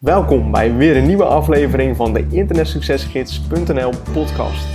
Welkom bij weer een nieuwe aflevering van de internetsuccesgids.nl podcast.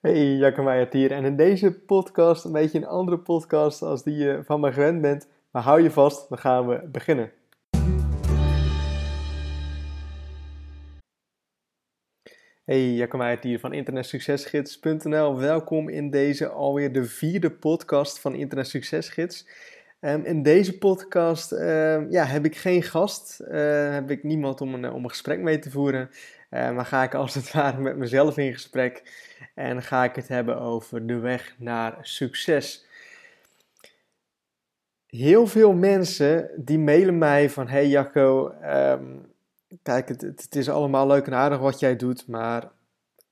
Hey, Jacke Meijert hier en in deze podcast een beetje een andere podcast als die je van me gewend bent. Maar hou je vast, dan gaan we beginnen. Hey, Jacke Meijert hier van internetsuccesgids.nl. Welkom in deze alweer de vierde podcast van Internet Succesgids. Um, in deze podcast uh, ja, heb ik geen gast, uh, heb ik niemand om een, om een gesprek mee te voeren. Uh, maar ga ik als het ware met mezelf in gesprek en ga ik het hebben over de weg naar succes. Heel veel mensen die mailen mij van hey Jacco, um, kijk het, het, is allemaal leuk en aardig wat jij doet, maar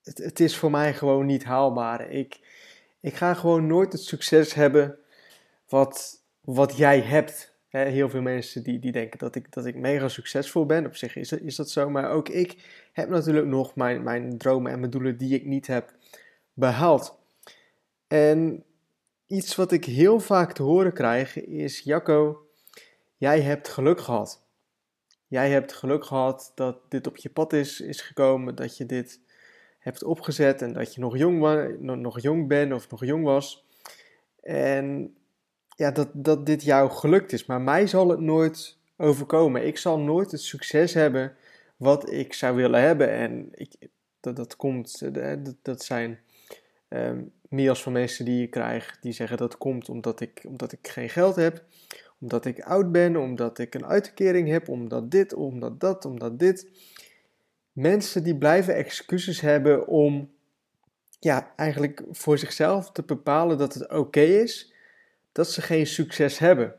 het, het is voor mij gewoon niet haalbaar. Ik, ik ga gewoon nooit het succes hebben wat wat jij hebt. Heel veel mensen die, die denken dat ik, dat ik mega succesvol ben. Op zich is, is dat zo. Maar ook ik heb natuurlijk nog mijn, mijn dromen en mijn doelen die ik niet heb behaald. En iets wat ik heel vaak te horen krijg is: Jacco, jij hebt geluk gehad. Jij hebt geluk gehad dat dit op je pad is, is gekomen, dat je dit hebt opgezet en dat je nog jong, nog jong bent of nog jong was. En ja, dat, dat dit jou gelukt is. Maar mij zal het nooit overkomen. Ik zal nooit het succes hebben wat ik zou willen hebben. En ik, dat, dat komt, eh, dat, dat zijn um, van mensen die je krijgt die zeggen dat komt omdat ik, omdat ik geen geld heb, omdat ik oud ben, omdat ik een uitkering heb, omdat dit, omdat dat, omdat dit. Mensen die blijven excuses hebben om ja, eigenlijk voor zichzelf te bepalen dat het oké is dat ze geen succes hebben.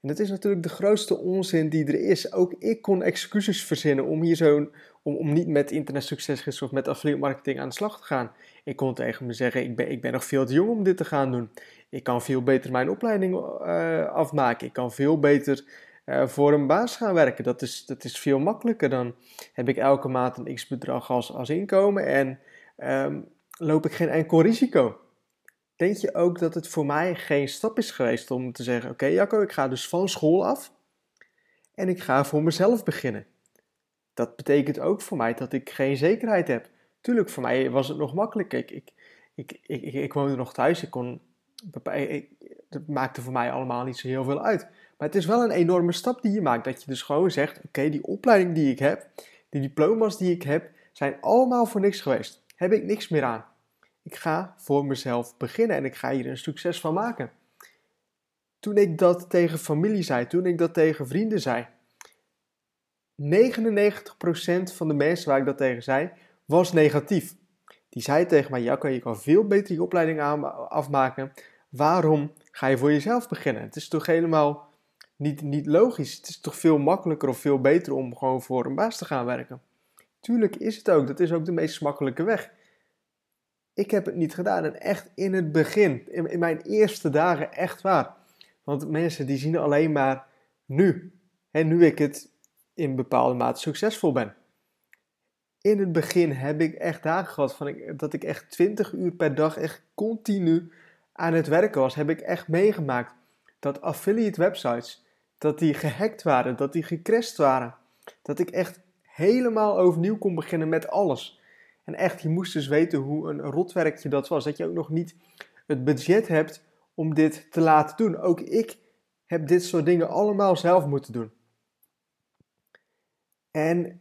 En dat is natuurlijk de grootste onzin die er is. Ook ik kon excuses verzinnen om hier zo'n om, om niet met internetsucces of met affiliate marketing aan de slag te gaan. Ik kon tegen me zeggen, ik ben, ik ben nog veel te jong om dit te gaan doen. Ik kan veel beter mijn opleiding uh, afmaken. Ik kan veel beter uh, voor een baas gaan werken. Dat is, dat is veel makkelijker. Dan heb ik elke maand een x-bedrag als, als inkomen en um, loop ik geen enkel risico. Denk je ook dat het voor mij geen stap is geweest om te zeggen: Oké, Jacco, ik ga dus van school af en ik ga voor mezelf beginnen? Dat betekent ook voor mij dat ik geen zekerheid heb. Tuurlijk, voor mij was het nog makkelijk. Ik, ik, ik, ik, woonde nog thuis. Ik kon, ik, dat maakte voor mij allemaal niet zo heel veel uit. Maar het is wel een enorme stap die je maakt. Dat je dus gewoon zegt: Oké, die opleiding die ik heb, die diploma's die ik heb, zijn allemaal voor niks geweest. Heb ik niks meer aan. Ik ga voor mezelf beginnen en ik ga hier een succes van maken. Toen ik dat tegen familie zei, toen ik dat tegen vrienden zei, 99% van de mensen waar ik dat tegen zei, was negatief. Die zei tegen mij, Jacco, je kan veel beter je opleiding afmaken. Waarom ga je voor jezelf beginnen? Het is toch helemaal niet, niet logisch. Het is toch veel makkelijker of veel beter om gewoon voor een baas te gaan werken. Tuurlijk is het ook. Dat is ook de meest makkelijke weg. Ik heb het niet gedaan. En echt in het begin, in, mijn eerste dagen, echt waar. Want mensen die zien alleen maar nu. En nu ik het in bepaalde mate succesvol ben. In het begin heb ik echt dagen gehad van ik, dat ik echt 20 uur per dag echt continu aan het werken was. Heb ik echt meegemaakt dat affiliate websites, dat die gehackt waren, dat die gecrashed waren. Dat ik echt helemaal overnieuw kon beginnen met alles. En echt, je moest dus weten hoe een rotwerkje dat was. Dat je ook nog niet het budget hebt om dit te laten doen. Ook ik heb dit soort dingen allemaal zelf moeten doen. En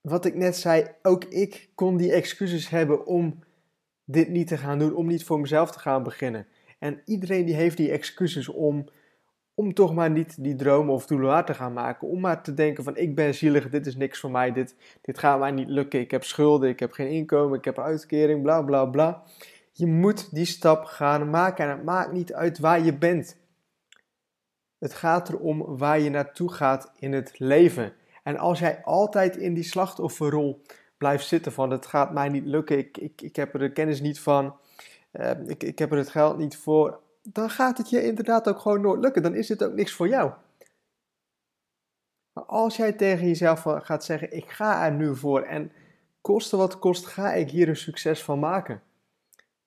wat ik net zei, ook ik kon die excuses hebben om dit niet te gaan doen, om niet voor mezelf te gaan beginnen. En iedereen die heeft die excuses om om toch maar niet die dromen of doelen te gaan maken. Om maar te denken van ik ben zielig, dit is niks voor mij, dit, dit gaat mij niet lukken. Ik heb schulden, ik heb geen inkomen, ik heb uitkering, bla bla bla. Je moet die stap gaan maken en het maakt niet uit waar je bent. Het gaat erom waar je naartoe gaat in het leven. En als jij altijd in die slachtofferrol blijft zitten van het gaat mij niet lukken, ik, ik, ik heb er de kennis niet van, uh, ik, ik heb er het geld niet voor dan gaat het je inderdaad ook gewoon nooit lukken. Dan is het ook niks voor jou. Maar als jij tegen jezelf gaat zeggen: Ik ga er nu voor en koste wat kost, ga ik hier een succes van maken.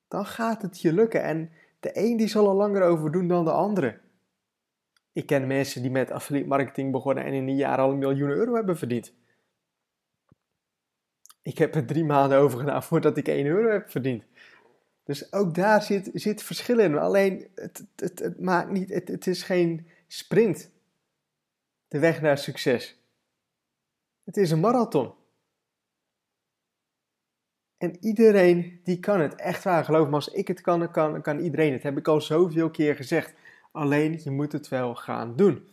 Dan gaat het je lukken. En de een die zal er langer over doen dan de andere. Ik ken mensen die met affiliate marketing begonnen en in een jaar al een miljoen euro hebben verdiend. Ik heb er drie maanden over gedaan voordat ik 1 euro heb verdiend. Dus ook daar zit, zit verschil in. Alleen, het, het, het, maakt niet, het, het is geen sprint. De weg naar succes. Het is een marathon. En iedereen die kan het. Echt waar, geloof me, als ik het kan, dan kan, kan iedereen. Dat heb ik al zoveel keer gezegd. Alleen, je moet het wel gaan doen.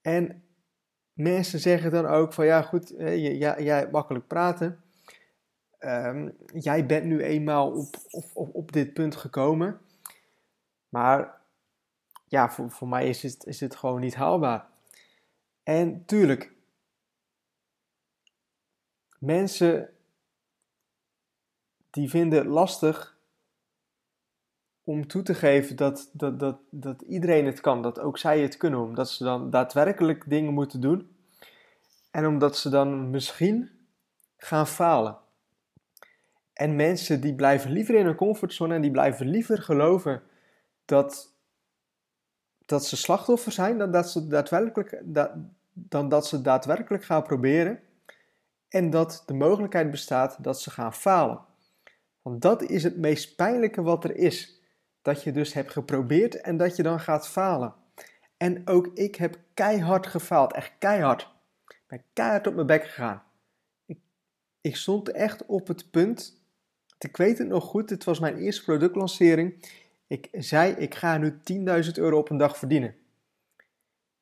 En mensen zeggen dan ook van, ja goed, jij, jij makkelijk praten. Ehm, jij bent nu eenmaal op, op, op, dit punt gekomen. Maar ja, voor, voor mij is het, is het gewoon niet haalbaar. En tuurlijk, mensen die vinden het lastig om toe te geven dat, dat, dat, dat iedereen het kan, dat ook zij het kunnen, omdat ze dan daadwerkelijk dingen moeten doen en omdat ze dan misschien gaan falen. En mensen die blijven liever in hun comfortzone en die blijven liever geloven dat, dat ze slachtoffer zijn dan dat ze daadwerkelijk, dat, dan dat ze daadwerkelijk gaan proberen en dat de mogelijkheid bestaat dat ze gaan falen. Want dat is het meest pijnlijke wat er is. Dat je dus hebt geprobeerd en dat je dan gaat falen. En ook ik heb keihard gefaald, echt keihard. Ik ben keihard op mijn bek gegaan. Ik, ik stond echt op het punt, ik weet het nog goed, het was mijn eerste productlancering. Ik zei, ik ga nu 10.000 euro op een dag verdienen.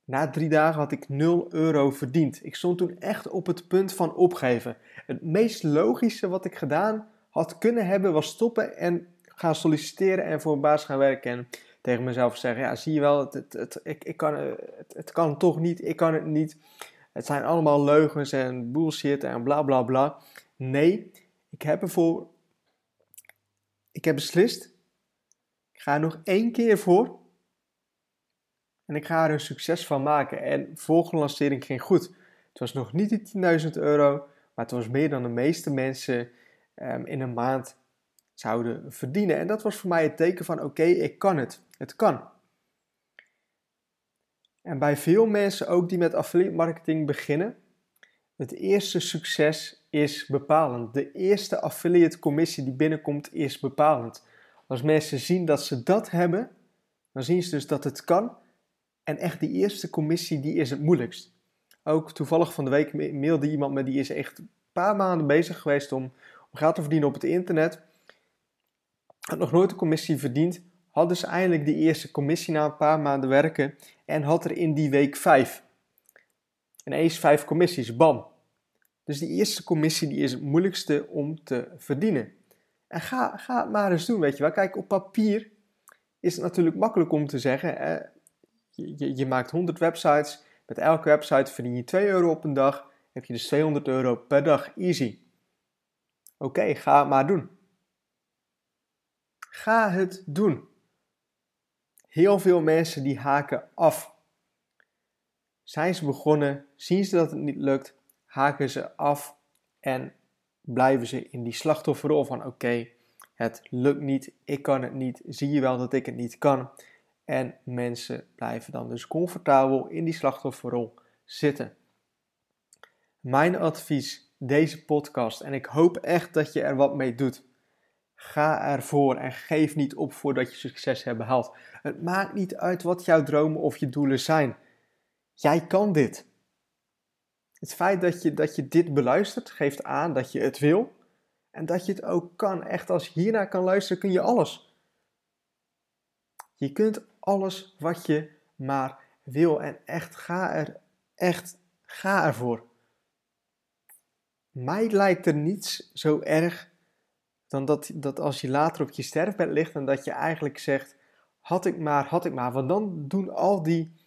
Na drie dagen had ik 0 euro verdiend. Ik stond toen echt op het punt van opgeven. Het meest logische wat ik gedaan had kunnen hebben was stoppen en gaan solliciteren en voor een baas gaan werken. En tegen mezelf zeggen, ja zie je wel, het, het, het ik, ik kan, het, het kan toch niet, ik kan het niet. Het zijn allemaal leugens en bullshit en bla bla bla. Nee, ik heb ervoor, ik heb beslist, ik ga er nog één keer voor en ik ga er een succes van maken. En de volgende lancering ging goed. Het was nog niet die 10.000 euro, maar het was meer dan de meeste mensen um, in een maand zouden verdienen. En dat was voor mij het teken van: oké, ik kan het. Het kan. En bij veel mensen ook die met affiliate marketing beginnen, het eerste succes is bepalend. De eerste affiliate commissie die binnenkomt is bepalend. Als mensen zien dat ze dat hebben, dan zien ze dus dat het kan. En echt die eerste commissie, die is het moeilijkst. Ook toevallig van de week mailde iemand me, die is echt een paar maanden bezig geweest om, om geld te verdienen op het internet. Had nog nooit een commissie verdiend. Had dus eindelijk die eerste commissie na een paar maanden werken. En had er in die week vijf. En eens vijf commissies, bam. Dus die eerste commissie die is het moeilijkste om te verdienen. En ga, ga het maar eens doen, weet je wel. Kijk, op papier is het natuurlijk makkelijk om te zeggen. Je, je, maakt 100 websites. Met elke website verdien je 2 euro op een dag. Heb je dus 200 euro per dag. Easy. Oké, ga het maar doen. Ga het doen. Heel veel mensen die haken af. Zijn ze begonnen, zien ze dat het niet lukt, haken ze af en blijven ze in die slachtofferrol van oké, het lukt niet, ik kan het niet, zie je wel dat ik het niet kan. En mensen blijven dan dus comfortabel in die slachtofferrol zitten. Mijn advies deze podcast en ik hoop echt dat je er wat mee doet. Ga ervoor en geef niet op voordat je succes hebt behaald. Het maakt niet uit wat jouw dromen of je doelen zijn. Jij kan dit. Het feit dat je, dat je dit beluistert geeft aan dat je het wil en dat je het ook kan. Echt, als je hiernaar kan luisteren, kun je alles. Je kunt alles wat je maar wil en echt ga er, echt ga ervoor. Mij lijkt er niets zo erg dan dat, dat als je later op je sterfbed ligt en dat je eigenlijk zegt, had ik maar, had ik maar. Want dan doen al die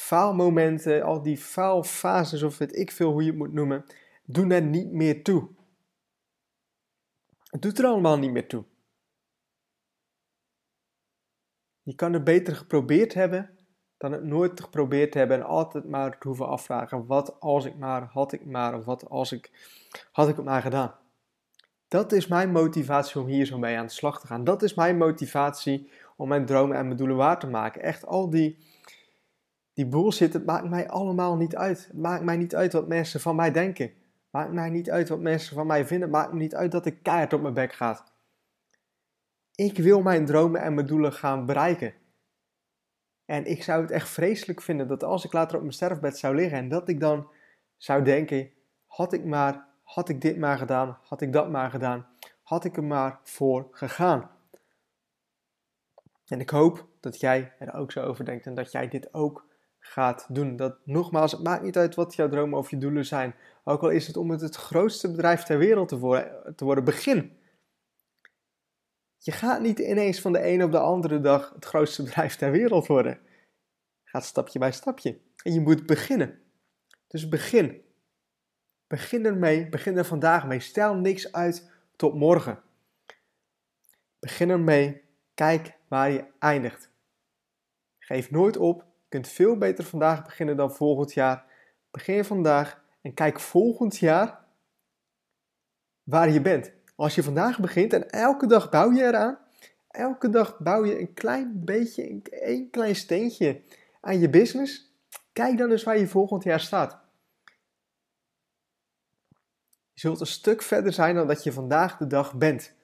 faalmomenten, al die faalfases of weet ik veel hoe je het moet noemen, doen er niet meer toe. Het doet er allemaal niet meer toe. Je kan het beter geprobeerd hebben dan het nooit geprobeerd hebben en altijd maar te hoeven afvragen: wat als ik maar, had ik maar, of wat als ik, had ik het maar gedaan. Dat is mijn motivatie om hier zo mee aan de slag te gaan. Dat is mijn motivatie om mijn dromen en mijn doelen waar te maken. Echt al die, die bullshit, het maakt mij allemaal niet uit. Het maakt mij niet uit wat mensen van mij denken. Maakt mij niet uit wat mensen van mij vinden. Maakt me niet uit dat ik keihard op mijn bek ga. Ik wil mijn dromen en mijn doelen gaan bereiken. En ik zou het echt vreselijk vinden dat als ik later op mijn sterfbed zou liggen en dat ik dan zou denken: had ik maar, had ik dit maar gedaan, had ik dat maar gedaan, had ik er maar voor gegaan. En ik hoop dat jij er ook zo over denkt en dat jij dit ook gaat doen. Dat nogmaals, het maakt niet uit wat jouw dromen of je doelen zijn. Ook al is het om het, grootste bedrijf ter wereld te worden, te worden, begin. Je gaat niet ineens van de ene op de andere dag het grootste bedrijf ter wereld worden. Gaat stapje bij stapje. En je moet beginnen. Dus begin. Begin ermee. Begin er vandaag mee. Stel niks uit tot morgen. Begin ermee. Kijk waar je eindigt. Geef nooit op. Kunt veel beter vandaag beginnen dan volgend jaar. Begin vandaag en kijk volgend jaar waar je bent. Als je vandaag begint en elke dag bouw je eraan, elke dag bouw je een klein beetje, een klein steentje aan je business, kijk dan eens waar je volgend jaar staat. Je zult een stuk verder zijn dan dat je vandaag de dag bent.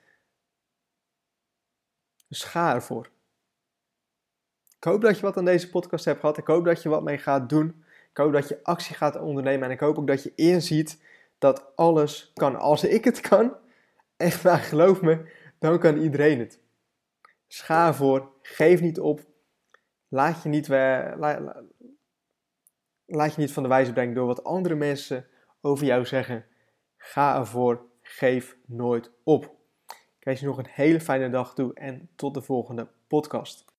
Dus ga ervoor. Hoop dat je wat aan deze podcast hebt gehad. Ik hoop dat je wat mee gaat doen. Ik hoop dat je actie gaat ondernemen. En ik hoop ook dat je inziet dat alles kan. Als ik het kan, echt waar, geloof me, dan kan iedereen het. Scha voor, geef niet op, laat je niet, laat je niet van de wijze brengen door wat andere mensen over jou zeggen. Ga ervoor, geef nooit op. Ik wens je nog een hele fijne dag toe en tot de volgende podcast.